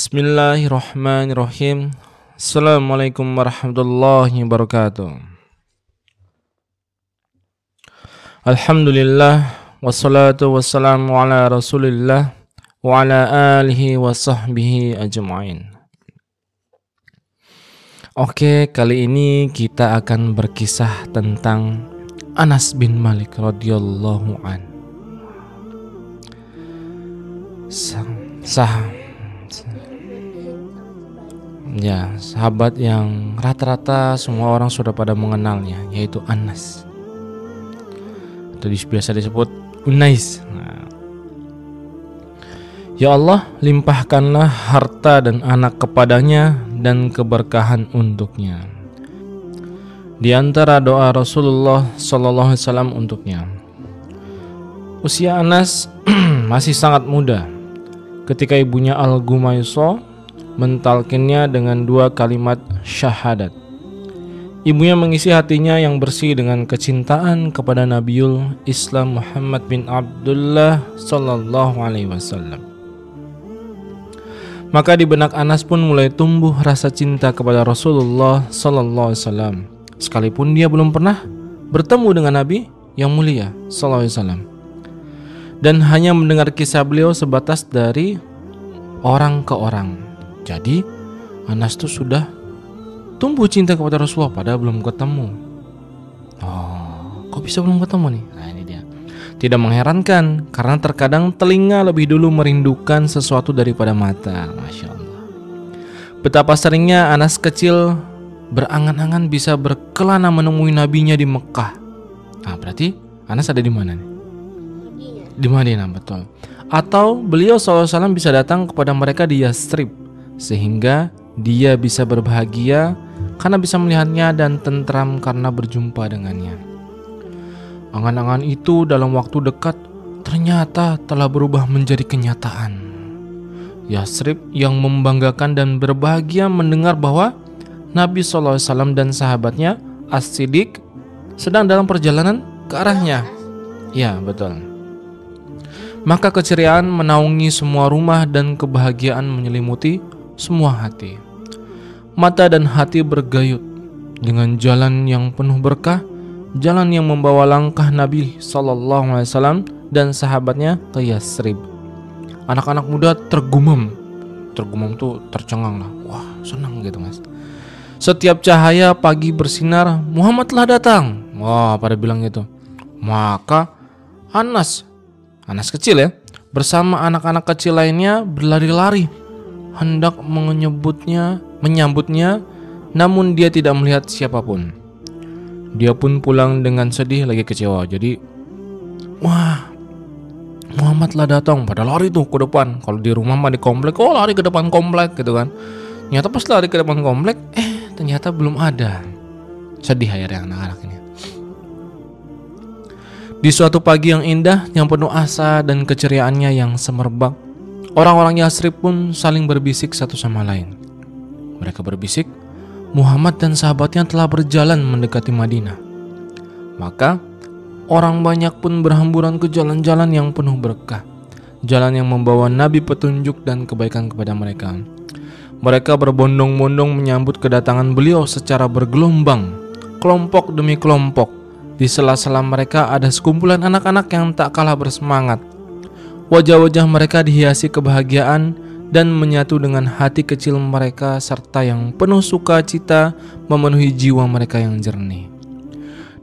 Bismillahirrahmanirrahim. Assalamualaikum warahmatullahi wabarakatuh. Alhamdulillah wassalatu wassalamu ala Rasulillah wa ala alihi wa sahbihi ajma'in. Oke, kali ini kita akan berkisah tentang Anas bin Malik radhiyallahu an. Sang sah Ya, sahabat yang rata-rata semua orang sudah pada mengenalnya, yaitu Anas. Atau biasa disebut Unais. Nah. Ya Allah, limpahkanlah harta dan anak kepadanya dan keberkahan untuknya. Di antara doa Rasulullah Sallallahu Alaihi Wasallam untuknya, usia Anas masih sangat muda ketika ibunya Al Gumayso mentalkinnya dengan dua kalimat syahadat. Ibunya mengisi hatinya yang bersih dengan kecintaan kepada Nabiul Islam Muhammad bin Abdullah sallallahu alaihi wasallam. Maka di benak Anas pun mulai tumbuh rasa cinta kepada Rasulullah sallallahu alaihi wasallam. Sekalipun dia belum pernah bertemu dengan Nabi yang mulia sallallahu alaihi wasallam. Dan hanya mendengar kisah beliau sebatas dari orang ke orang. Jadi Anas tuh sudah tumbuh cinta kepada Rasulullah padahal belum ketemu. Oh, kok bisa belum ketemu nih? Nah ini dia. Tidak mengherankan karena terkadang telinga lebih dulu merindukan sesuatu daripada mata. Masya Allah. Betapa seringnya Anas kecil berangan-angan bisa berkelana menemui nabinya di Mekah. Nah berarti Anas ada di mana nih? Di Madinah betul. Atau beliau SAW bisa datang kepada mereka di Yastrib sehingga dia bisa berbahagia karena bisa melihatnya dan tentram karena berjumpa dengannya. Angan-angan itu dalam waktu dekat ternyata telah berubah menjadi kenyataan. Yasrib yang membanggakan dan berbahagia mendengar bahwa Nabi SAW dan sahabatnya As-Siddiq sedang dalam perjalanan ke arahnya. Ya, betul. Maka keceriaan menaungi semua rumah dan kebahagiaan menyelimuti semua hati. Mata dan hati bergayut dengan jalan yang penuh berkah, jalan yang membawa langkah Nabi Sallallahu Alaihi Wasallam dan sahabatnya ke Yasrib. Anak-anak muda tergumam, tergumam tuh tercengang lah, wah senang gitu mas. Setiap cahaya pagi bersinar, Muhammad telah datang. Wah pada bilang gitu. Maka Anas, Anas kecil ya, bersama anak-anak kecil lainnya berlari-lari hendak menyebutnya, menyambutnya, namun dia tidak melihat siapa pun. Dia pun pulang dengan sedih lagi kecewa. Jadi, wah, Muhammad lah datang pada lari tuh ke depan. Kalau di rumah mah di komplek, oh lari ke depan komplek gitu kan. Nyata pas lari ke depan komplek, eh ternyata belum ada. Sedih akhirnya anak-anak ini. Di suatu pagi yang indah, yang penuh asa dan keceriaannya yang semerbak, Orang-orang Yasrib pun saling berbisik satu sama lain. Mereka berbisik, Muhammad dan sahabatnya telah berjalan mendekati Madinah. Maka, orang banyak pun berhamburan ke jalan-jalan yang penuh berkah. Jalan yang membawa Nabi petunjuk dan kebaikan kepada mereka. Mereka berbondong-bondong menyambut kedatangan beliau secara bergelombang, kelompok demi kelompok. Di sela-sela mereka ada sekumpulan anak-anak yang tak kalah bersemangat Wajah-wajah mereka dihiasi kebahagiaan dan menyatu dengan hati kecil mereka serta yang penuh sukacita memenuhi jiwa mereka yang jernih.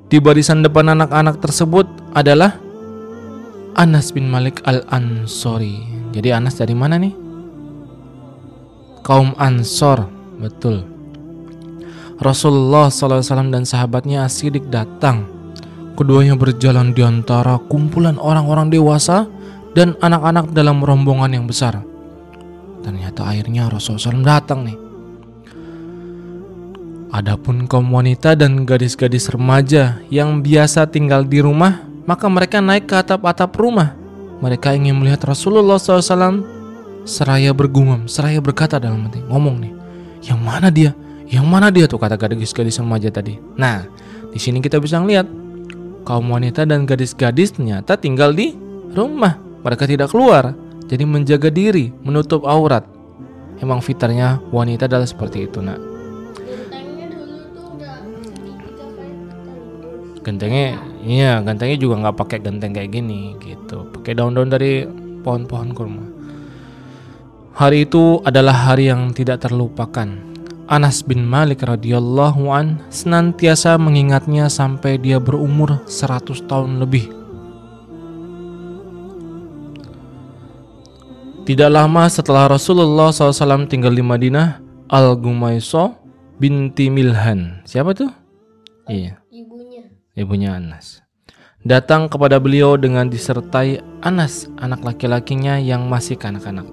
Di barisan depan anak-anak tersebut adalah Anas bin Malik al-Ansori. Jadi Anas dari mana nih? Kaum Ansor, betul. Rasulullah SAW dan sahabatnya Asidik datang. Keduanya berjalan di antara kumpulan orang-orang dewasa dan anak-anak dalam rombongan yang besar. Ternyata akhirnya Rasulullah SAW datang nih. Adapun kaum wanita dan gadis-gadis remaja yang biasa tinggal di rumah, maka mereka naik ke atap-atap rumah. Mereka ingin melihat Rasulullah SAW seraya bergumam, seraya berkata dalam hati, ngomong nih, yang mana dia? Yang mana dia tuh kata gadis-gadis remaja tadi. Nah, di sini kita bisa ngeliat kaum wanita dan gadis-gadis ternyata tinggal di rumah. Mereka tidak keluar, jadi menjaga diri, menutup aurat. emang fitarnya wanita adalah seperti itu nak. Gentengnya iya gentengnya juga nggak pakai genteng kayak gini gitu. Pakai daun-daun dari pohon-pohon kurma. Hari itu adalah hari yang tidak terlupakan. Anas bin Malik radhiyallahu an senantiasa mengingatnya sampai dia berumur 100 tahun lebih Tidak lama setelah Rasulullah SAW tinggal di Madinah, Al-Gumaiso binti Milhan. Siapa tuh? Iya, ibunya. ibunya Anas. Datang kepada beliau dengan disertai Anas, anak laki-lakinya yang masih kanak-kanak.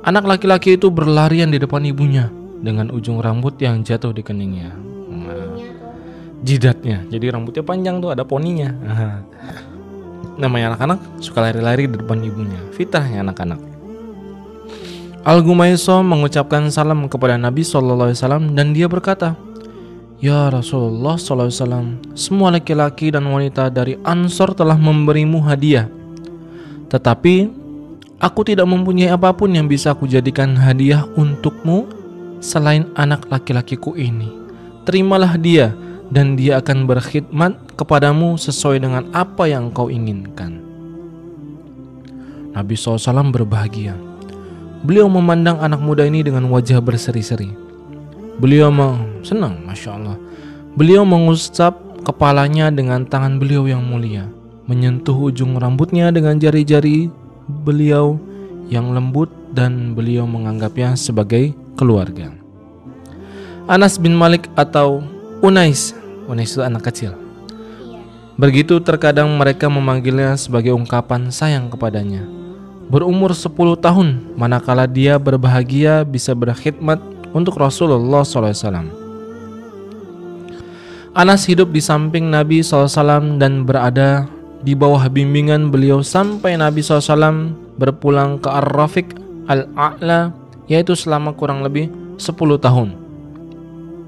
Anak laki-laki itu berlarian di depan ibunya dengan ujung rambut yang jatuh di keningnya. Nah, jidatnya. Jadi rambutnya panjang tuh ada poninya. Namanya anak-anak suka lari-lari di depan ibunya. Fitrahnya anak-anak. Al-Gumaiso mengucapkan salam kepada Nabi SAW dan dia berkata, Ya Rasulullah SAW, semua laki-laki dan wanita dari Ansor telah memberimu hadiah. Tetapi aku tidak mempunyai apa pun yang bisa aku jadikan hadiah untukmu selain anak laki-lakiku ini. Terimalah dia dan dia akan berkhidmat kepadamu sesuai dengan apa yang kau inginkan. Nabi SAW berbahagia. Beliau memandang anak muda ini dengan wajah berseri-seri. Beliau senang, masya Allah. Beliau mengusap kepalanya dengan tangan beliau yang mulia, menyentuh ujung rambutnya dengan jari-jari beliau yang lembut dan beliau menganggapnya sebagai keluarga. Anas bin Malik atau Unais, Unais itu anak kecil. iya. Begitu terkadang mereka memanggilnya sebagai ungkapan sayang kepadanya. Berumur 10 tahun, manakala dia berbahagia bisa berkhidmat untuk Rasulullah SAW. Anas hidup di samping Nabi SAW dan berada di bawah bimbingan beliau sampai Nabi SAW berpulang ke Ar-Rafiq Al-A'la yaitu selama kurang lebih 10 tahun.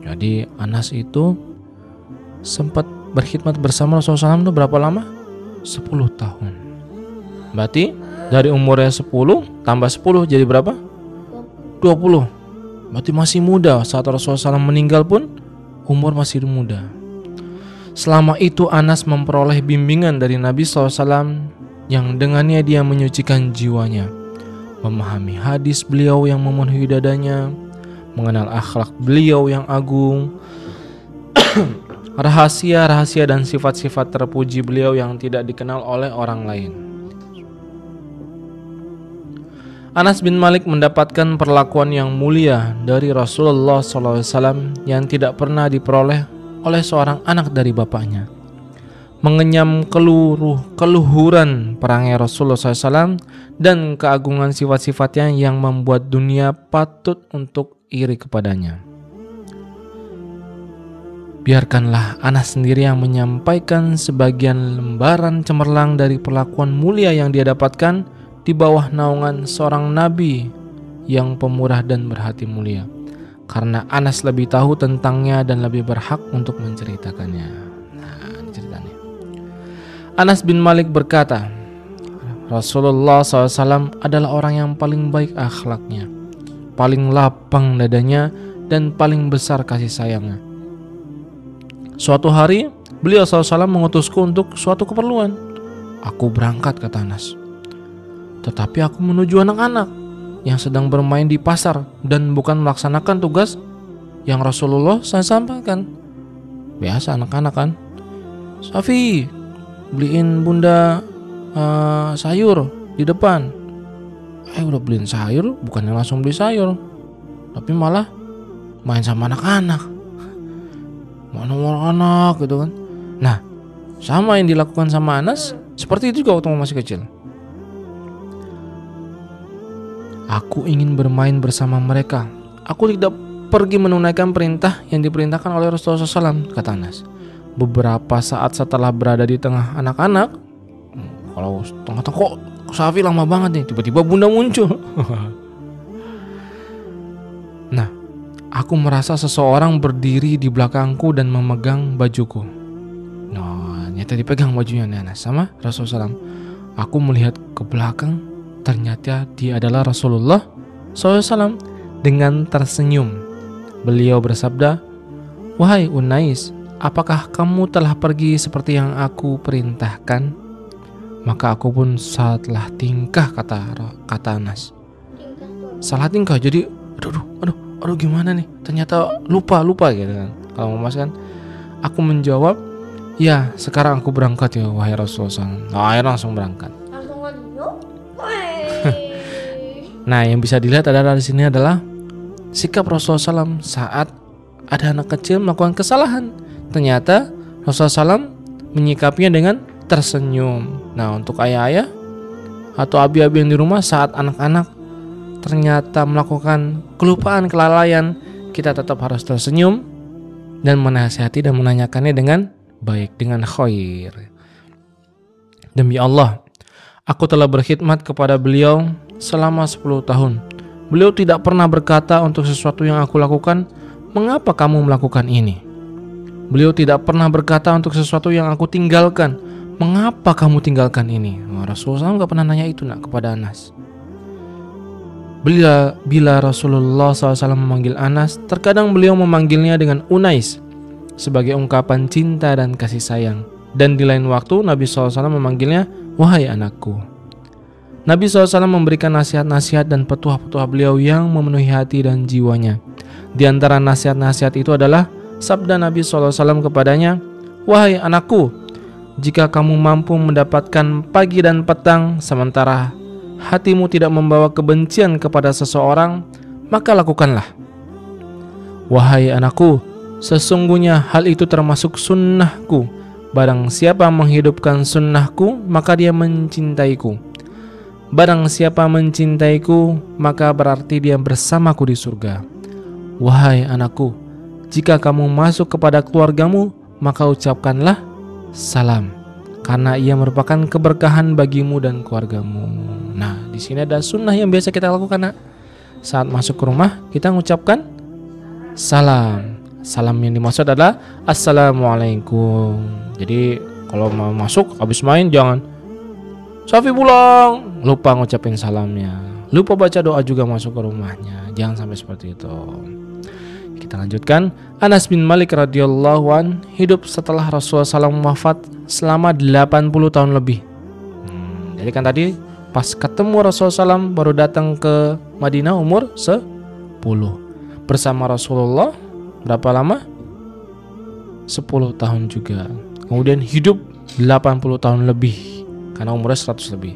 Jadi Anas itu sempat berkhidmat bersama Rasulullah SAW itu berapa lama? 10 tahun. Berarti dari umurnya 10 tambah 10 jadi berapa? 20. Berarti masih muda saat Rasulullah SAW meninggal pun umur masih muda. Selama itu Anas memperoleh bimbingan dari Nabi SAW yang dengannya dia menyucikan jiwanya, memahami hadis beliau yang memenuhi dadanya, mengenal akhlak beliau yang agung, rahasia-rahasia dan sifat-sifat terpuji beliau yang tidak dikenal oleh orang lain. Anas bin Malik mendapatkan perlakuan yang mulia dari Rasulullah SAW yang tidak pernah diperoleh oleh seorang anak dari bapaknya. Mengenyam keluruh keluhuran perangai Rasulullah SAW dan keagungan sifat-sifatnya yang membuat dunia patut untuk iri kepadanya. Biarkanlah Anas sendiri yang menyampaikan sebagian lembaran cemerlang dari perlakuan mulia yang dia dapatkan di bawah naungan seorang nabi yang pemurah dan berhati mulia. Karena Anas lebih tahu tentangnya dan lebih berhak untuk menceritakannya. Nah, ceritanya. Anas bin Malik berkata, Rasulullah SAW adalah orang yang paling baik akhlaknya, paling lapang dadanya, dan paling besar kasih sayangnya. Suatu hari, beliau SAW mengutusku untuk suatu keperluan. Aku berangkat, kata Anas. Tetapi aku menuju anak-anak yang sedang bermain di pasar dan bukan melaksanakan tugas yang Rasulullah saya sampaikan. Biasa anak-anak kan. Safi, beliin bunda eh, sayur di depan. Eh udah beliin sayur, bukannya langsung beli sayur, tapi malah main sama anak-anak. Mana anak gitu kan. Nah, sama yang dilakukan sama Anas seperti itu juga waktu masih kecil. Aku ingin bermain bersama mereka. Aku tidak pergi menunaikan perintah yang diperintahkan oleh Rasulullah SAW, kata Anas. Beberapa saat setelah berada di tengah anak-anak, kalau tengah-tengah kok Safi lama banget nih, tiba-tiba bunda muncul. nah, aku merasa seseorang berdiri di belakangku dan memegang bajuku. Nah, nyata dipegang bajunya Anas sama Rasulullah SAW. Aku melihat ke belakang Ternyata dia adalah Rasulullah SAW dengan tersenyum. Beliau bersabda, "Wahai Unais, apakah kamu telah pergi seperti yang aku perintahkan?" Maka aku pun salah tingkah kata kata Anas. Salah tingkah jadi aduh aduh aduh, gimana nih? Ternyata lupa lupa gitu kan. Kalau Mas kan aku menjawab, "Ya, sekarang aku berangkat ya wahai Rasulullah." SAW." Nah, akhirnya langsung berangkat. Nah, yang bisa dilihat adalah di sini adalah sikap Rasulullah SAW saat ada anak kecil melakukan kesalahan. Ternyata Rasulullah SAW menyikapinya dengan tersenyum. Nah, untuk ayah-ayah atau abi-abi yang di rumah saat anak-anak ternyata melakukan kelupaan kelalaian, kita tetap harus tersenyum dan menasihati dan menanyakannya dengan baik, dengan khair. Demi Allah, aku telah berkhidmat kepada beliau selama 10 tahun. Beliau tidak pernah berkata untuk sesuatu yang aku lakukan, "Mengapa kamu melakukan ini?" Beliau tidak pernah berkata untuk sesuatu yang aku tinggalkan, "Mengapa kamu tinggalkan ini?" Rasulullah nggak pernah nanya itu nak kepada Anas. Bila, bila Rasulullah SAW memanggil Anas, terkadang beliau memanggilnya dengan Unais sebagai ungkapan cinta dan kasih sayang. Dan di lain waktu Nabi SAW memanggilnya Wahai anakku. Nabi SAW memberikan nasihat-nasihat dan petuah-petuah beliau yang memenuhi hati dan jiwanya. Di antara nasihat-nasihat itu adalah sabda Nabi SAW kepadanya, Wahai anakku, jika kamu mampu mendapatkan pagi dan petang sementara hatimu tidak membawa kebencian kepada seseorang, maka lakukanlah. Wahai anakku, sesungguhnya hal itu termasuk sunnahku. Barang siapa menghidupkan sunnahku, maka dia mencintaiku. Barang siapa mencintaiku, maka berarti dia bersamaku di surga. Wahai anakku, jika kamu masuk kepada keluargamu, maka ucapkanlah salam, karena ia merupakan keberkahan bagimu dan keluargamu. Nah, di sini ada sunnah yang biasa kita lakukan, nak. Saat masuk ke rumah, kita mengucapkan salam. Salam yang dimaksud adalah assalamualaikum. Jadi kalau mau masuk habis main jangan Safi pulang. Lupa ngucapin salamnya. Lupa baca doa juga masuk ke rumahnya. Jangan sampai seperti itu. Kita lanjutkan. Anas bin Malik radhiyallahu an hidup setelah Rasulullah SAW wafat selama 80 tahun lebih. Hmm, jadi kan tadi pas ketemu Rasulullah SAW baru datang ke Madinah umur 10 bersama Rasulullah berapa lama? 10 tahun juga. Kemudian hidup 80 tahun lebih karena umurnya 100 lebih.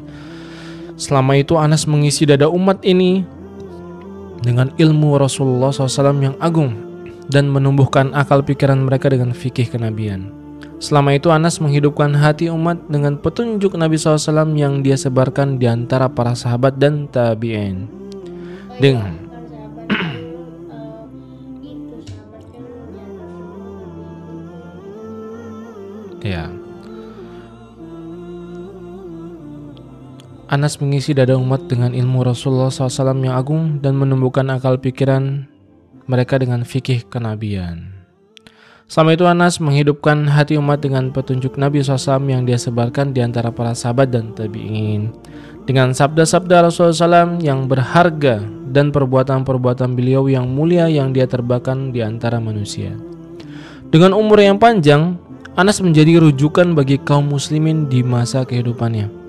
Selama itu Anas mengisi dada umat ini dengan ilmu Rasulullah SAW yang agung dan menumbuhkan akal pikiran mereka dengan fikih kenabian. Selama itu Anas menghidupkan hati umat dengan petunjuk Nabi SAW yang dia sebarkan di antara para sahabat dan tabi'in. Dengan Ya. Anas mengisi dada umat dengan ilmu Rasulullah SAW yang agung dan menumbuhkan akal pikiran mereka dengan fikih kenabian. Selama itu Anas menghidupkan hati umat dengan petunjuk Nabi SAW yang dia sebarkan di antara para sahabat dan tabi'in. Dengan sabda-sabda Rasulullah SAW yang berharga dan perbuatan-perbuatan beliau yang mulia yang dia terbakan di antara manusia. Dengan umur yang panjang, Anas menjadi rujukan bagi kaum muslimin di masa kehidupannya.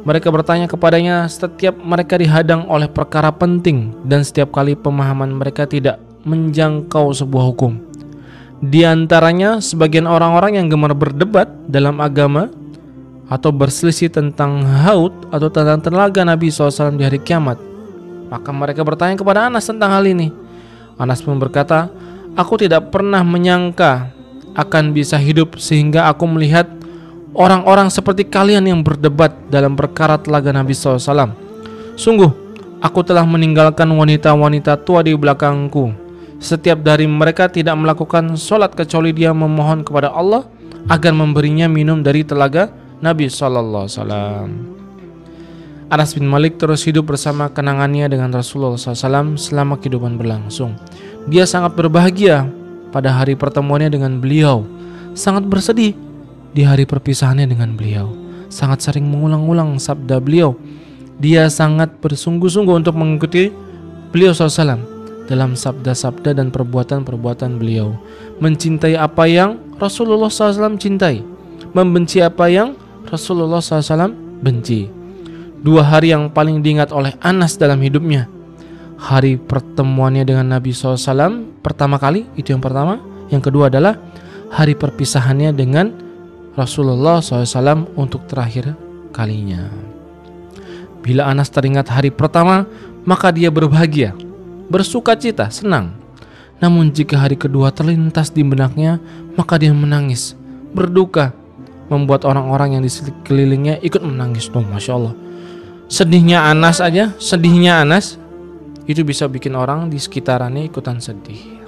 Mereka bertanya kepadanya setiap mereka dihadang oleh perkara penting dan setiap kali pemahaman mereka tidak menjangkau sebuah hukum. Di antaranya sebagian orang-orang yang gemar berdebat dalam agama atau berselisih tentang haud atau tentang tenaga Nabi SAW di hari kiamat. Maka mereka bertanya kepada Anas tentang hal ini. Anas pun berkata, Aku tidak pernah menyangka akan bisa hidup sehingga aku melihat orang-orang seperti kalian yang berdebat dalam perkara telaga Nabi SAW. Sungguh, aku telah meninggalkan wanita-wanita tua di belakangku. Setiap dari mereka tidak melakukan sholat kecuali dia memohon kepada Allah agar memberinya minum dari telaga Nabi SAW. Anas bin Malik terus hidup bersama kenangannya dengan Rasulullah SAW selama kehidupan berlangsung. Dia sangat berbahagia pada hari pertemuannya dengan beliau, sangat bersedih di hari perpisahannya dengan beliau. Sangat sering mengulang-ulang sabda beliau. Dia sangat bersungguh-sungguh untuk mengikuti beliau SAW. dalam sabda-sabda dan perbuatan-perbuatan beliau. Mencintai apa yang Rasulullah SAW cintai, membenci apa yang Rasulullah SAW benci. Dua hari yang paling diingat oleh Anas dalam hidupnya. Hari pertemuannya dengan Nabi SAW pertama kali, itu yang pertama. Yang kedua adalah hari perpisahannya dengan Rasulullah SAW untuk terakhir kalinya. Bila Anas teringat hari pertama, maka dia berbahagia, bersuka cita, senang. Namun jika hari kedua terlintas di benaknya, maka dia menangis, berduka, membuat orang-orang yang di sekelilingnya ikut menangis. Tuh, masya Allah. Sedihnya Anas aja, sedihnya Anas itu bisa bikin orang di sekitarannya ikutan sedih.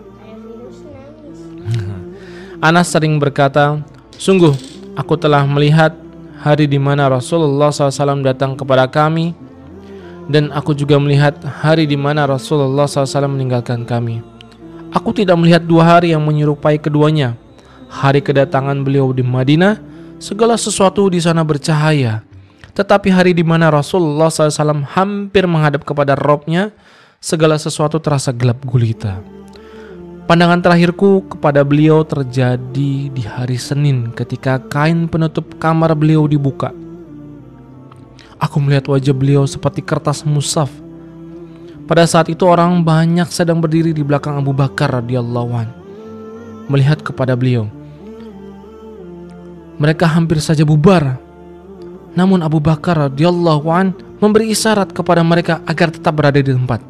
Anas sering berkata, sungguh aku telah melihat hari di mana Rasulullah SAW datang kepada kami dan aku juga melihat hari di mana Rasulullah SAW meninggalkan kami. Aku tidak melihat dua hari yang menyerupai keduanya. Hari kedatangan beliau di Madinah, segala sesuatu di sana bercahaya. Tetapi hari di mana Rasulullah SAW hampir menghadap kepada Robnya, segala sesuatu terasa gelap gulita. Pandangan terakhirku kepada beliau terjadi di hari Senin ketika kain penutup kamar beliau dibuka. Aku melihat wajah beliau seperti kertas musaf. Pada saat itu orang banyak sedang berdiri di belakang Abu Bakar radhiyallahu an melihat kepada beliau. Mereka hampir saja bubar. Namun Abu Bakar radhiyallahu an memberi isyarat kepada mereka agar tetap berada di tempat.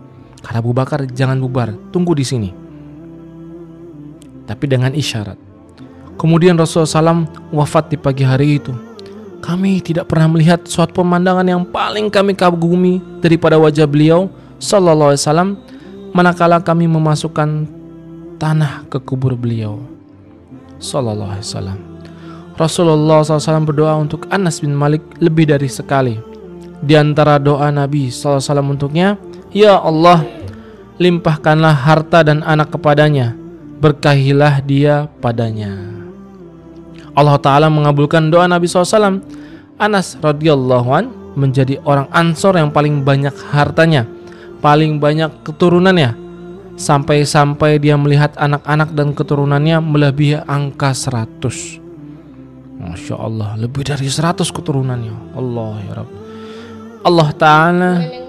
Kata Abu Bakar, "Jangan bubar, tunggu di sini." Tapi dengan isyarat. Kemudian Rasulullah SAW wafat di pagi hari itu. Kami tidak pernah melihat suatu pemandangan yang paling kami kagumi daripada wajah beliau Sallallahu Alaihi Wasallam manakala kami memasukkan tanah ke kubur beliau Sallallahu Alaihi Wasallam. Rasulullah SAW berdoa untuk Anas bin Malik lebih dari sekali. Di antara doa Nabi SAW untuknya, Ya Allah, limpahkanlah harta dan anak kepadanya, berkahilah dia padanya. Allah Ta'ala mengabulkan doa Nabi SAW. Anas radhiyallahu an menjadi orang ansor yang paling banyak hartanya, paling banyak keturunannya, sampai-sampai dia melihat anak-anak dan keturunannya melebihi angka 100. Masya Allah, lebih dari 100 keturunannya. Allah ya Rabb. Allah Ta'ala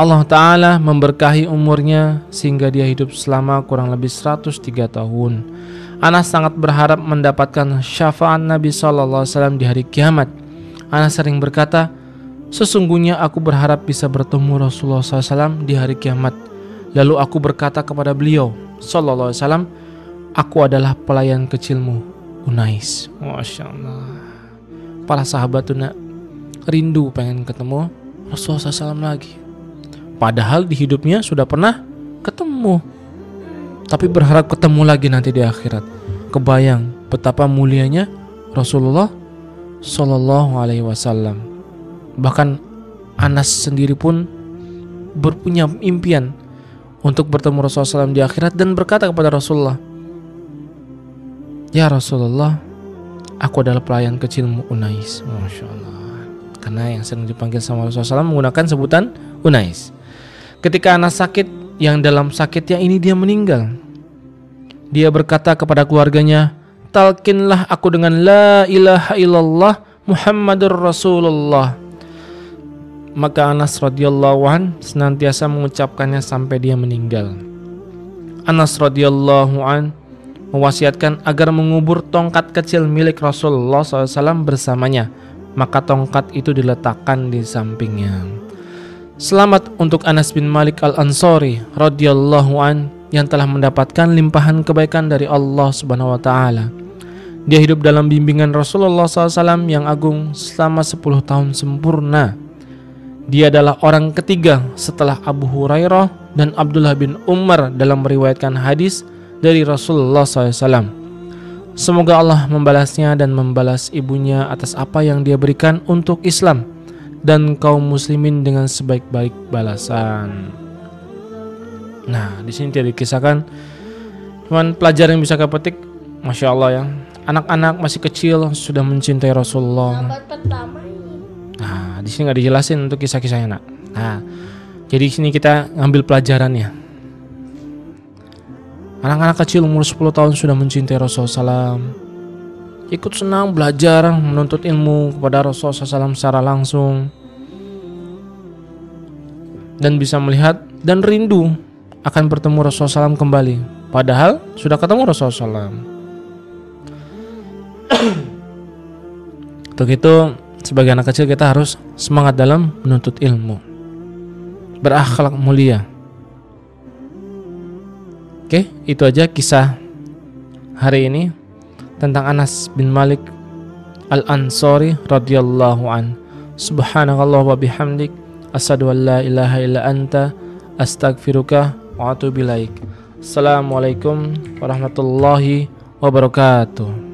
Allah Ta'ala memberkahi umurnya sehingga dia hidup selama kurang lebih 103 tahun. Anas sangat berharap mendapatkan syafaat Nabi SAW di hari kiamat. Anas sering berkata, Sesungguhnya aku berharap bisa bertemu Rasulullah SAW di hari kiamat. Lalu aku berkata kepada beliau, Sallallahu Alaihi Wasallam, aku adalah pelayan kecilmu, Unais. Masya Allah. Para sahabat tuh rindu pengen ketemu Rasulullah SAW lagi. Padahal di hidupnya sudah pernah ketemu. Tapi berharap ketemu lagi nanti di akhirat. Kebayang betapa mulianya Rasulullah Sallallahu Alaihi Wasallam. Bahkan Anas sendiri pun berpunya impian untuk bertemu Rasulullah SAW di akhirat dan berkata kepada Rasulullah, Ya Rasulullah, aku adalah pelayan kecilmu Unais. Masya Allah. Karena yang sering dipanggil sama Rasulullah SAW menggunakan sebutan Unais. Ketika anak sakit, yang dalam sakitnya ini dia meninggal. Dia berkata kepada keluarganya, Talkinlah aku dengan La ilaha illallah Muhammadur Rasulullah. Maka Anas radhiyallahu an senantiasa mengucapkannya sampai dia meninggal. Anas radhiyallahu an mewasiatkan agar mengubur tongkat kecil milik Rasulullah SAW bersamanya. Maka tongkat itu diletakkan di sampingnya. Selamat untuk Anas bin Malik Al-Ansari radhiyallahu an yang telah mendapatkan limpahan kebaikan dari Allah Subhanahu wa taala. Dia hidup dalam bimbingan Rasulullah SAW yang agung selama 10 tahun sempurna. Dia adalah orang ketiga setelah Abu Hurairah dan Abdullah bin Umar dalam meriwayatkan hadis dari Rasulullah SAW. Semoga Allah membalasnya dan membalas ibunya atas apa yang dia berikan untuk Islam dan kaum muslimin dengan sebaik-baik balasan. Nah, di sini tidak dikisahkan cuman pelajaran yang bisa kita petik, masya Allah ya. Anak-anak masih kecil sudah mencintai Rasulullah. Nah, di sini nggak dijelasin untuk kisah-kisahnya nak. Nah, Jadi sini kita ngambil pelajarannya. Anak-anak kecil umur 10 tahun sudah mencintai Rasulullah SAW. Ikut senang belajar menuntut ilmu kepada Rasulullah SAW secara langsung. Dan bisa melihat dan rindu akan bertemu Rasulullah SAW kembali. Padahal sudah ketemu Rasulullah SAW. Untuk itu sebagai anak kecil kita harus semangat dalam menuntut ilmu berakhlak mulia. Oke, itu aja kisah hari ini tentang Anas bin Malik Al-Ansari radhiyallahu an. Subhanakallah wa bihamdik asyhadu an la ilaha illa anta astaghfiruka wa atubu ilaik. Assalamualaikum warahmatullahi wabarakatuh.